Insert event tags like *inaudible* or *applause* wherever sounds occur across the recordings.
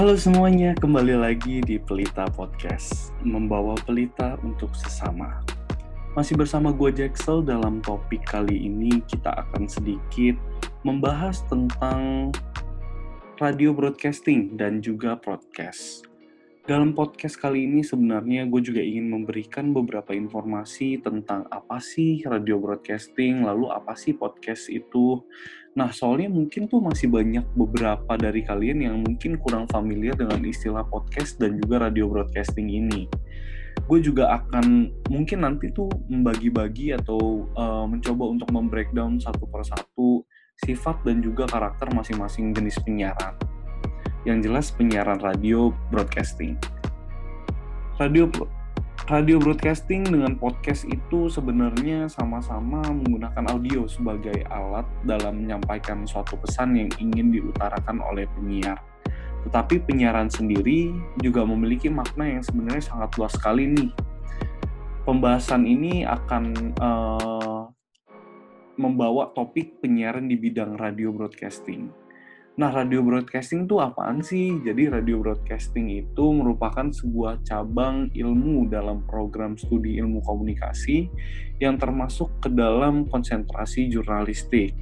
Halo semuanya, kembali lagi di Pelita Podcast, membawa pelita untuk sesama. Masih bersama gue Jaxel dalam topik kali ini kita akan sedikit membahas tentang radio broadcasting dan juga podcast. Dalam podcast kali ini sebenarnya gue juga ingin memberikan beberapa informasi tentang apa sih radio broadcasting, lalu apa sih podcast itu. Nah, soalnya mungkin tuh masih banyak beberapa dari kalian yang mungkin kurang familiar dengan istilah podcast dan juga radio broadcasting ini. Gue juga akan mungkin nanti tuh membagi-bagi atau uh, mencoba untuk membreakdown satu persatu sifat dan juga karakter masing-masing jenis penyiaran yang jelas penyiaran radio broadcasting. Radio radio broadcasting dengan podcast itu sebenarnya sama-sama menggunakan audio sebagai alat dalam menyampaikan suatu pesan yang ingin diutarakan oleh penyiar. Tetapi penyiaran sendiri juga memiliki makna yang sebenarnya sangat luas sekali nih. Pembahasan ini akan uh, membawa topik penyiaran di bidang radio broadcasting Nah, radio broadcasting itu apaan sih? Jadi radio broadcasting itu merupakan sebuah cabang ilmu dalam program studi ilmu komunikasi yang termasuk ke dalam konsentrasi jurnalistik.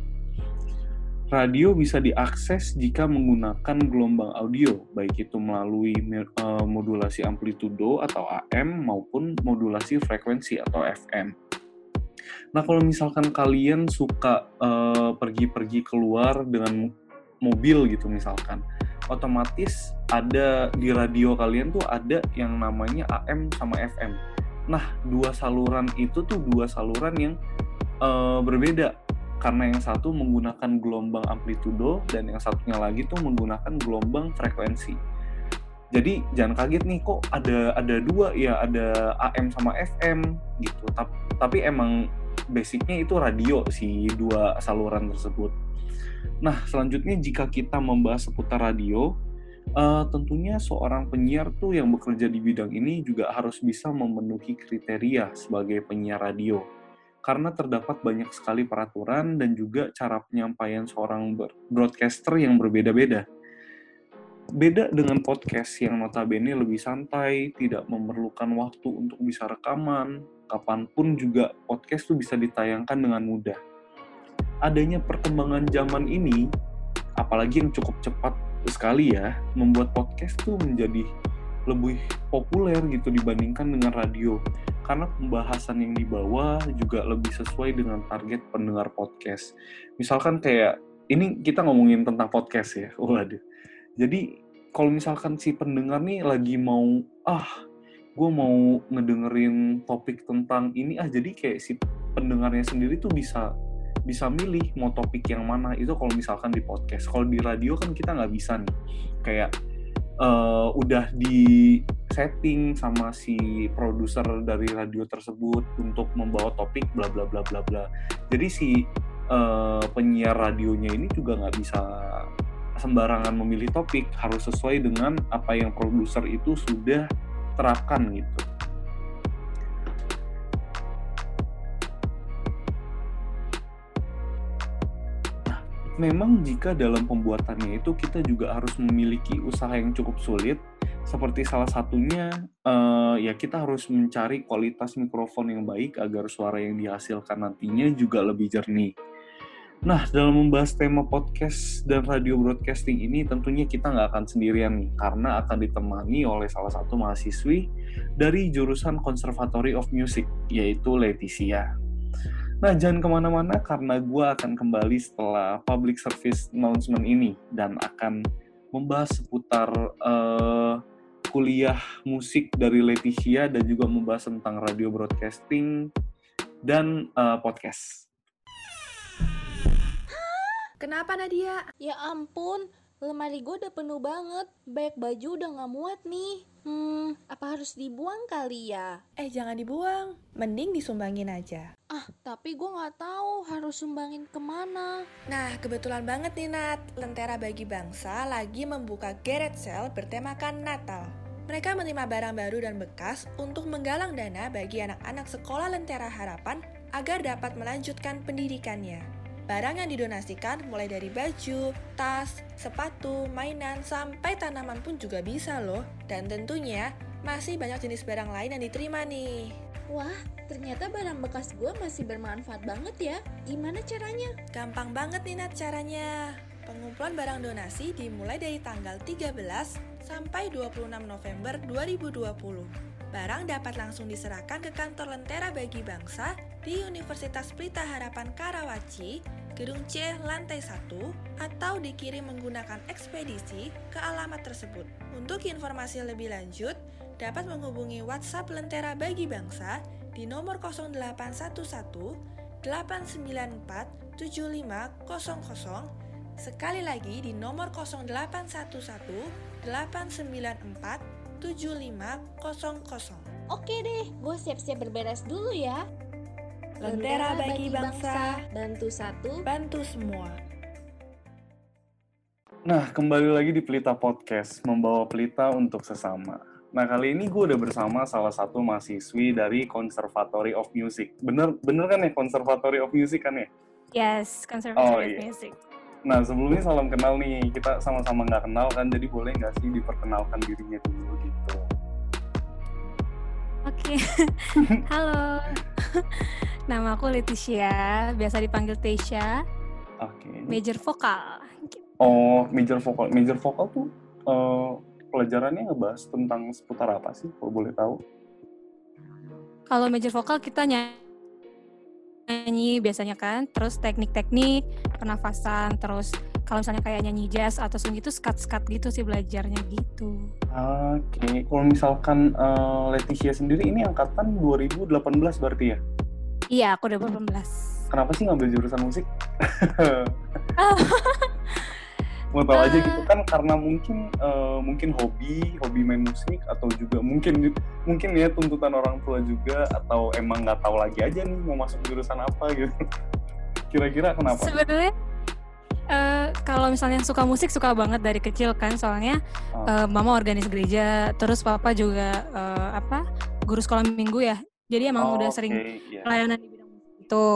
Radio bisa diakses jika menggunakan gelombang audio, baik itu melalui uh, modulasi amplitudo atau AM maupun modulasi frekuensi atau FM. Nah, kalau misalkan kalian suka eh, pergi-pergi uh, keluar dengan mobil gitu misalkan otomatis ada di radio kalian tuh ada yang namanya AM sama FM. Nah, dua saluran itu tuh dua saluran yang uh, berbeda karena yang satu menggunakan gelombang amplitudo dan yang satunya lagi tuh menggunakan gelombang frekuensi. Jadi jangan kaget nih kok ada ada dua ya ada AM sama FM gitu. Tapi, tapi emang basicnya itu radio si dua saluran tersebut. Nah, selanjutnya jika kita membahas seputar radio, uh, tentunya seorang penyiar tuh yang bekerja di bidang ini juga harus bisa memenuhi kriteria sebagai penyiar radio. Karena terdapat banyak sekali peraturan dan juga cara penyampaian seorang broadcaster yang berbeda-beda. Beda dengan podcast yang notabene lebih santai, tidak memerlukan waktu untuk bisa rekaman, kapan pun juga podcast tuh bisa ditayangkan dengan mudah adanya perkembangan zaman ini, apalagi yang cukup cepat sekali ya, membuat podcast tuh menjadi lebih populer gitu dibandingkan dengan radio. Karena pembahasan yang dibawa juga lebih sesuai dengan target pendengar podcast. Misalkan kayak, ini kita ngomongin tentang podcast ya, waduh. Jadi kalau misalkan si pendengar nih lagi mau, ah gue mau ngedengerin topik tentang ini ah jadi kayak si pendengarnya sendiri tuh bisa bisa milih mau topik yang mana. Itu kalau misalkan di podcast. Kalau di radio kan kita nggak bisa nih. Kayak uh, udah di setting sama si produser dari radio tersebut untuk membawa topik bla bla bla bla bla. Jadi si uh, penyiar radionya ini juga nggak bisa sembarangan memilih topik harus sesuai dengan apa yang produser itu sudah terapkan gitu memang jika dalam pembuatannya itu kita juga harus memiliki usaha yang cukup sulit seperti salah satunya uh, ya kita harus mencari kualitas mikrofon yang baik agar suara yang dihasilkan nantinya juga lebih jernih. Nah, dalam membahas tema podcast dan radio broadcasting ini tentunya kita nggak akan sendirian nih, karena akan ditemani oleh salah satu mahasiswi dari jurusan Conservatory of Music, yaitu Leticia. Nah, jangan ke mana-mana karena gue akan kembali setelah public service announcement ini dan akan membahas seputar uh, kuliah musik dari Leticia dan juga membahas tentang radio broadcasting dan uh, podcast. Kenapa Nadia? Ya ampun, lemari gue udah penuh banget. Banyak baju udah gak muat nih. Hmm, apa harus dibuang kali ya? Eh, jangan dibuang. Mending disumbangin aja. Ah, tapi gue nggak tahu harus sumbangin ke mana. Nah, kebetulan banget nih Nat. Lentera Bagi Bangsa lagi membuka Garret Sale bertemakan Natal. Mereka menerima barang baru dan bekas untuk menggalang dana bagi anak-anak sekolah Lentera Harapan agar dapat melanjutkan pendidikannya. Barang yang didonasikan mulai dari baju, tas, sepatu, mainan, sampai tanaman pun juga bisa loh. Dan tentunya masih banyak jenis barang lain yang diterima nih. Wah, ternyata barang bekas gue masih bermanfaat banget ya. Gimana caranya? Gampang banget nih Nat caranya. Pengumpulan barang donasi dimulai dari tanggal 13 sampai 26 November 2020. Barang dapat langsung diserahkan ke kantor Lentera Bagi Bangsa di Universitas Pelita Harapan Karawaci, Gedung C, lantai 1, atau dikirim menggunakan ekspedisi ke alamat tersebut. Untuk informasi lebih lanjut, dapat menghubungi WhatsApp Lentera Bagi Bangsa di nomor 0811 894 7500 Sekali lagi di nomor 0811 894 7500. Oke deh, gue siap-siap berberes dulu ya. Lentera bagi bangsa, bantu satu, bantu semua. Nah, kembali lagi di Pelita Podcast, membawa pelita untuk sesama. Nah, kali ini gue udah bersama salah satu mahasiswi dari Conservatory of Music. Bener, bener kan ya Conservatory of Music kan ya? Yes, Conservatory Oh, of iya. Music. Nah, sebelumnya salam kenal nih. Kita sama-sama nggak kenal kan, jadi boleh nggak sih diperkenalkan dirinya dulu gitu. Oke, *laughs* halo. *laughs* Nama aku Leticia, biasa dipanggil Tesha, Oke. major vokal. Oh, major vokal. Major vokal tuh eh, pelajarannya ngebahas tentang seputar apa sih, kalau boleh tahu? Kalau major vokal kita ny- nyanyi biasanya kan, terus teknik-teknik, pernafasan, terus kalau misalnya kayak nyanyi jazz atau swing itu skat-skat gitu sih belajarnya gitu. Oke, kalau misalkan eh, Leticia sendiri ini angkatan 2018 berarti ya? Iya, aku udah 18. Kenapa sih ngambil jurusan musik? *laughs* *laughs* Oh. Mau tahu aja gitu kan karena mungkin eh, mungkin hobi, hobi main musik atau juga mungkin mungkin ya tuntutan orang tua juga atau emang nggak tahu lagi aja nih mau masuk jurusan apa gitu. *laughs* Kira-kira kenapa? Sebenarnya eh, kalau misalnya suka musik suka banget dari kecil kan, soalnya Ah. eh, mama organis gereja, terus papa juga eh, apa guru sekolah minggu ya. Jadi emang Oh, udah oke, sering iya. pelayanan di bidang musik itu.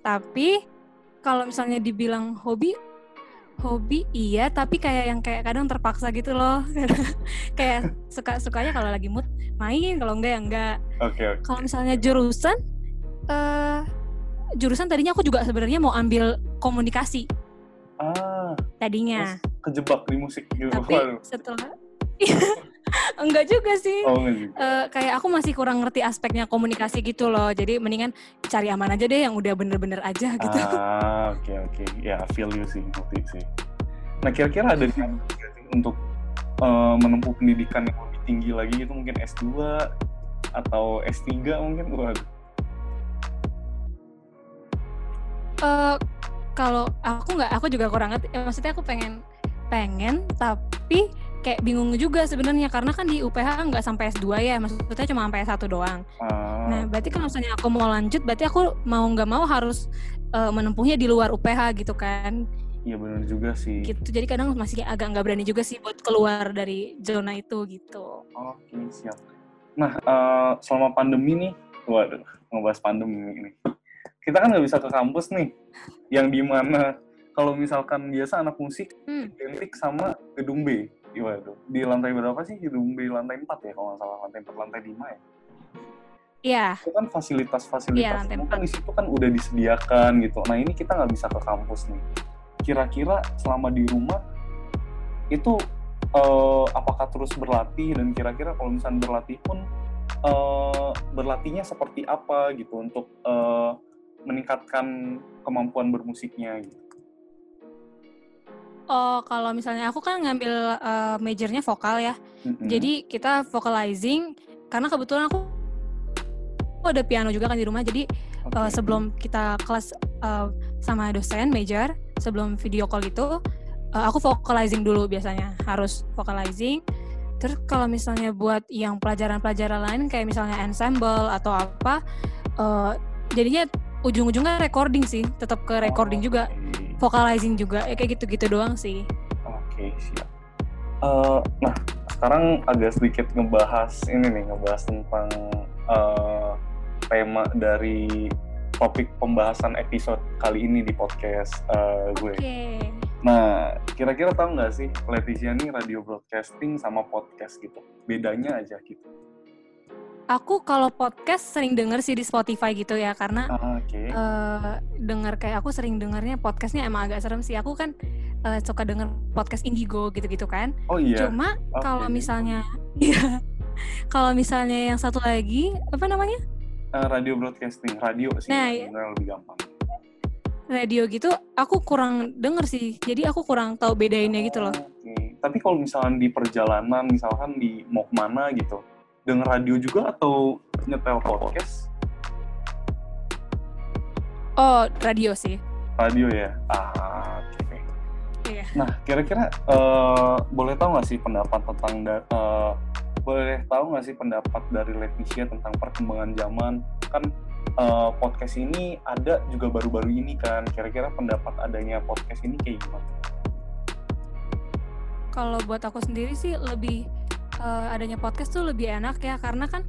Tapi kalau misalnya dibilang hobi, hobi iya, tapi kayak yang kayak kadang terpaksa gitu loh. *laughs* kayak suka sukanya kalau lagi mood main, kalau enggak ya enggak. Oke, oke. Kalau misalnya jurusan, eh jurusan tadinya aku juga sebenarnya mau ambil komunikasi Ah, tadinya, kejebak di musik gitu. tapi *laughs* setelah *laughs* enggak juga sih. Oh, enggak. Eh, kayak aku masih kurang ngerti aspeknya komunikasi gitu loh. Jadi mendingan cari aman aja deh yang udah bener-bener aja gitu. Ah, oke oke. Ya, feel you sih, ngerti sih. Nah, kira-kira ada untuk eh, menempuh pendidikan yang lebih tinggi lagi gitu, mungkin S2 atau S3 mungkin? Waduh. Eh, kalau aku nggak, aku juga kurang ngerti. Maksudnya aku pengen, pengen, tapi kayak bingung juga sebenarnya karena kan di UPH nggak sampai S2 ya, maksudnya cuma sampai S1 doang. Ah, Nah, berarti kalau misalnya aku mau lanjut, berarti aku mau nggak mau harus eh, menempuhnya di luar UPH gitu kan. iya benar juga sih. Gitu. Jadi kadang masih agak nggak berani juga sih buat keluar dari zona itu gitu. Oke, siap. Nah, eh, selama pandemi nih, waduh, ngebahas pandemi ini. Kita kan nggak bisa ke kampus nih, yang di mana kalau misalkan biasa anak musik Hmm. identik sama gedung B. Waduh, di lantai berapa sih gedung B? Lantai 4 ya, kalau nggak salah. Lantai 4, lantai 5 ya. Iya, Itu kan fasilitas-fasilitas Iya, lantai semua kan di situ kan udah disediakan gitu. Nah, ini kita nggak bisa ke kampus nih. Kira-kira selama di rumah, itu eh, apakah terus berlatih dan kira-kira kalau misalnya berlatih pun eh, berlatihnya seperti apa gitu untuk eh, meningkatkan kemampuan bermusiknya gitu. Oh, kalau misalnya aku kan ngambil eh, majornya vokal ya. Mm-mm. Jadi kita vocalizing karena kebetulan aku ada piano juga kan di rumah. Jadi eh, sebelum kita kelas eh, sama dosen major, sebelum video call gitu, eh, aku vocalizing dulu biasanya. Harus vocalizing. Terus kalau misalnya buat yang pelajaran-pelajaran lain kayak misalnya ensemble atau apa, eh, jadinya ujung-ujungnya recording sih, tetap ke recording juga, Oke. Vocalizing juga, ya kayak gitu-gitu doang sih. Oke, siap. Eh, nah, sekarang agak sedikit ngebahas ini nih, ngebahas tentang eh, tema dari topik pembahasan episode kali ini di podcast uh, gue. Oke. Nah, kira-kira tahu nggak sih Leticia nih radio broadcasting sama podcast gitu? Bedanya aja gitu. Aku kalau podcast sering denger sih di Spotify gitu ya karena Ah, Oke. eh denger kayak aku sering dengernya podcastnya emang agak serem sih. Aku kan eh, suka denger podcast Indigo gitu-gitu kan. Oh iya. Cuma Oke. kalau misalnya *laughs* iya. Kalau misalnya yang satu lagi apa namanya? Eh, radio broadcasting, radio sih Nah, iya. lebih gampang. Radio gitu aku kurang denger sih. Jadi aku kurang tahu bedainnya gitu loh. Oke. Tapi kalau misalkan di perjalanan, misalkan di mau ke mana gitu, denger radio juga atau nyetel podcast? Oh, radio sih. Radio ya. Ah, oke. Iya. Nah, kira-kira eh, boleh tahu nggak sih pendapat tentang eh, boleh tahu nggak sih pendapat dari Leticia tentang perkembangan zaman? Kan eh, podcast ini ada juga baru-baru ini kan. Kira-kira pendapat adanya podcast ini kayak gimana? Kalau buat aku sendiri sih lebih eh, adanya podcast tuh lebih enak ya karena kan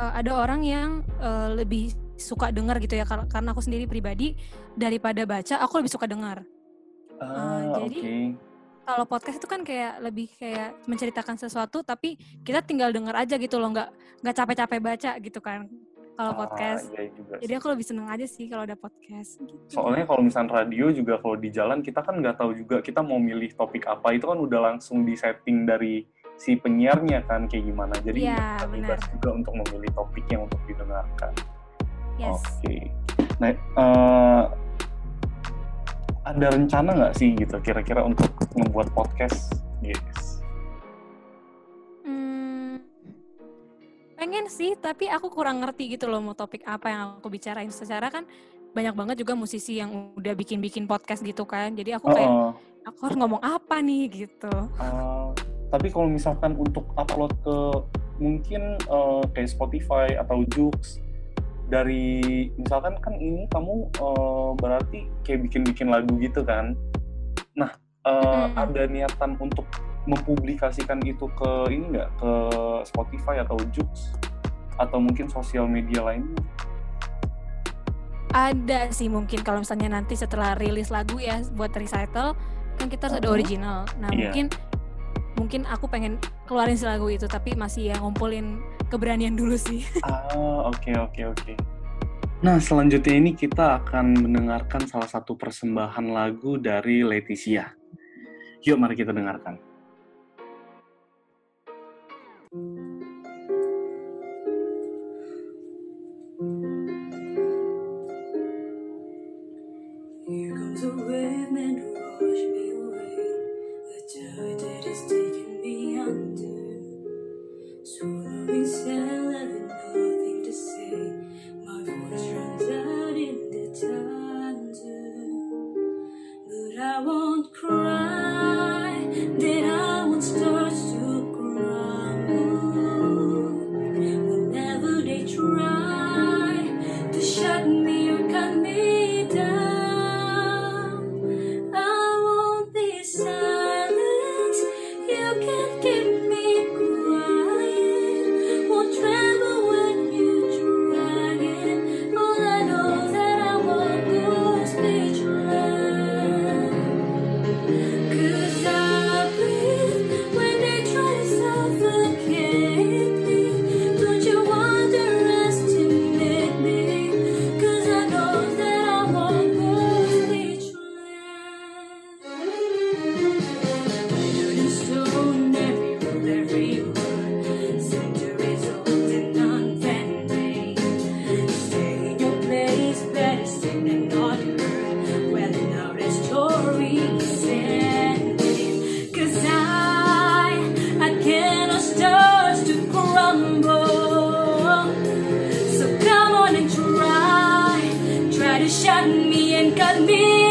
eh, ada orang yang eh, lebih suka dengar gitu ya kar- karena aku sendiri pribadi daripada baca aku lebih suka dengar. Ah, jadi- oke. Kalau podcast itu kan kayak lebih kayak menceritakan sesuatu tapi kita tinggal dengar aja gitu loh nggak nggak capek-capek baca gitu kan kalau Ah, podcast. iya juga Jadi aku lebih seneng aja sih kalau ada podcast. Gitu. Soalnya kalau misalnya radio juga kalau di jalan kita kan nggak tahu juga kita mau milih topik apa itu kan udah langsung di setting dari si penyiarnya kan kayak gimana. Jadi nggak bebas juga untuk memilih topik yang untuk didengarkan. Yes. Oke. Nah, eh, ada rencana nggak sih gitu kira-kira untuk membuat podcast? Yes. Hmm, pengen sih, tapi aku kurang ngerti gitu loh mau topik apa yang aku bicarain. Secara kan banyak banget juga musisi yang udah bikin-bikin podcast gitu kan. Jadi aku kayak, Heeh. aku harus ngomong apa nih gitu. Ah, tapi kalau misalkan untuk upload ke mungkin eh, kayak Spotify atau Joox dari misalkan kan ini kamu eh, berarti kayak bikin-bikin lagu gitu kan. Nah, Mm-mm. ada niatan untuk mempublikasikan itu ke ini nggak ke Spotify atau Joox atau mungkin sosial media lainnya? Ada sih mungkin kalau misalnya nanti setelah rilis lagu ya buat recital, kan kita harus ada Mhm. original. Nah Iya. mungkin mungkin aku pengen keluarin si lagu itu, tapi masih ya ngumpulin keberanian dulu sih. Ah, *laughs* oke oke oke. Nah, selanjutnya ini kita akan mendengarkan salah satu persembahan lagu dari Leticia. Yuk, mari kita dengarkan. Here comes a wave to wash me away. The tide that is taking Swallowing cell, having nothing to say. My voice runs out in the thunder. But I won't cry, me and cut me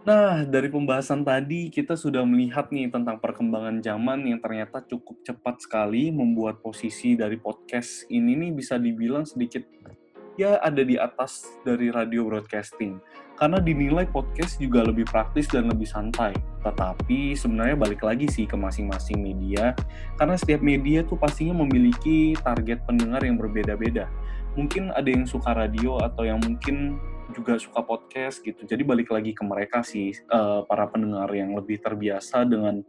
Nah, dari pembahasan tadi kita sudah melihat nih tentang perkembangan zaman yang ternyata cukup cepat sekali membuat posisi dari podcast ini nih bisa dibilang sedikit ya ada di atas dari radio broadcasting. Karena dinilai podcast juga lebih praktis dan lebih santai. Tetapi sebenarnya balik lagi sih ke masing-masing media, karena setiap media tuh pastinya memiliki target pendengar yang berbeda-beda. Mungkin ada yang suka radio atau yang mungkin juga suka podcast gitu. Jadi balik lagi ke mereka sih uh, para pendengar yang lebih terbiasa dengan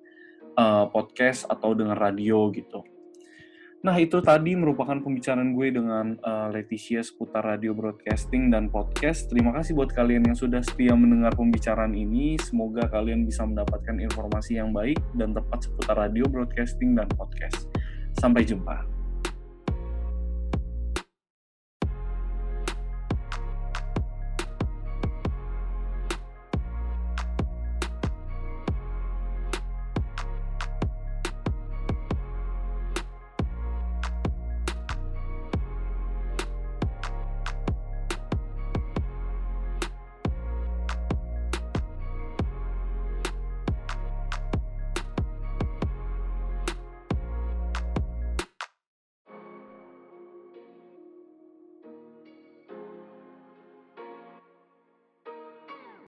uh, podcast atau dengan radio gitu. Nah itu tadi merupakan pembicaraan gue dengan uh, Leticia seputar radio broadcasting dan podcast. Terima kasih buat kalian yang sudah setia mendengar pembicaraan ini. Semoga kalian bisa mendapatkan informasi yang baik dan tepat seputar radio broadcasting dan podcast. Sampai jumpa.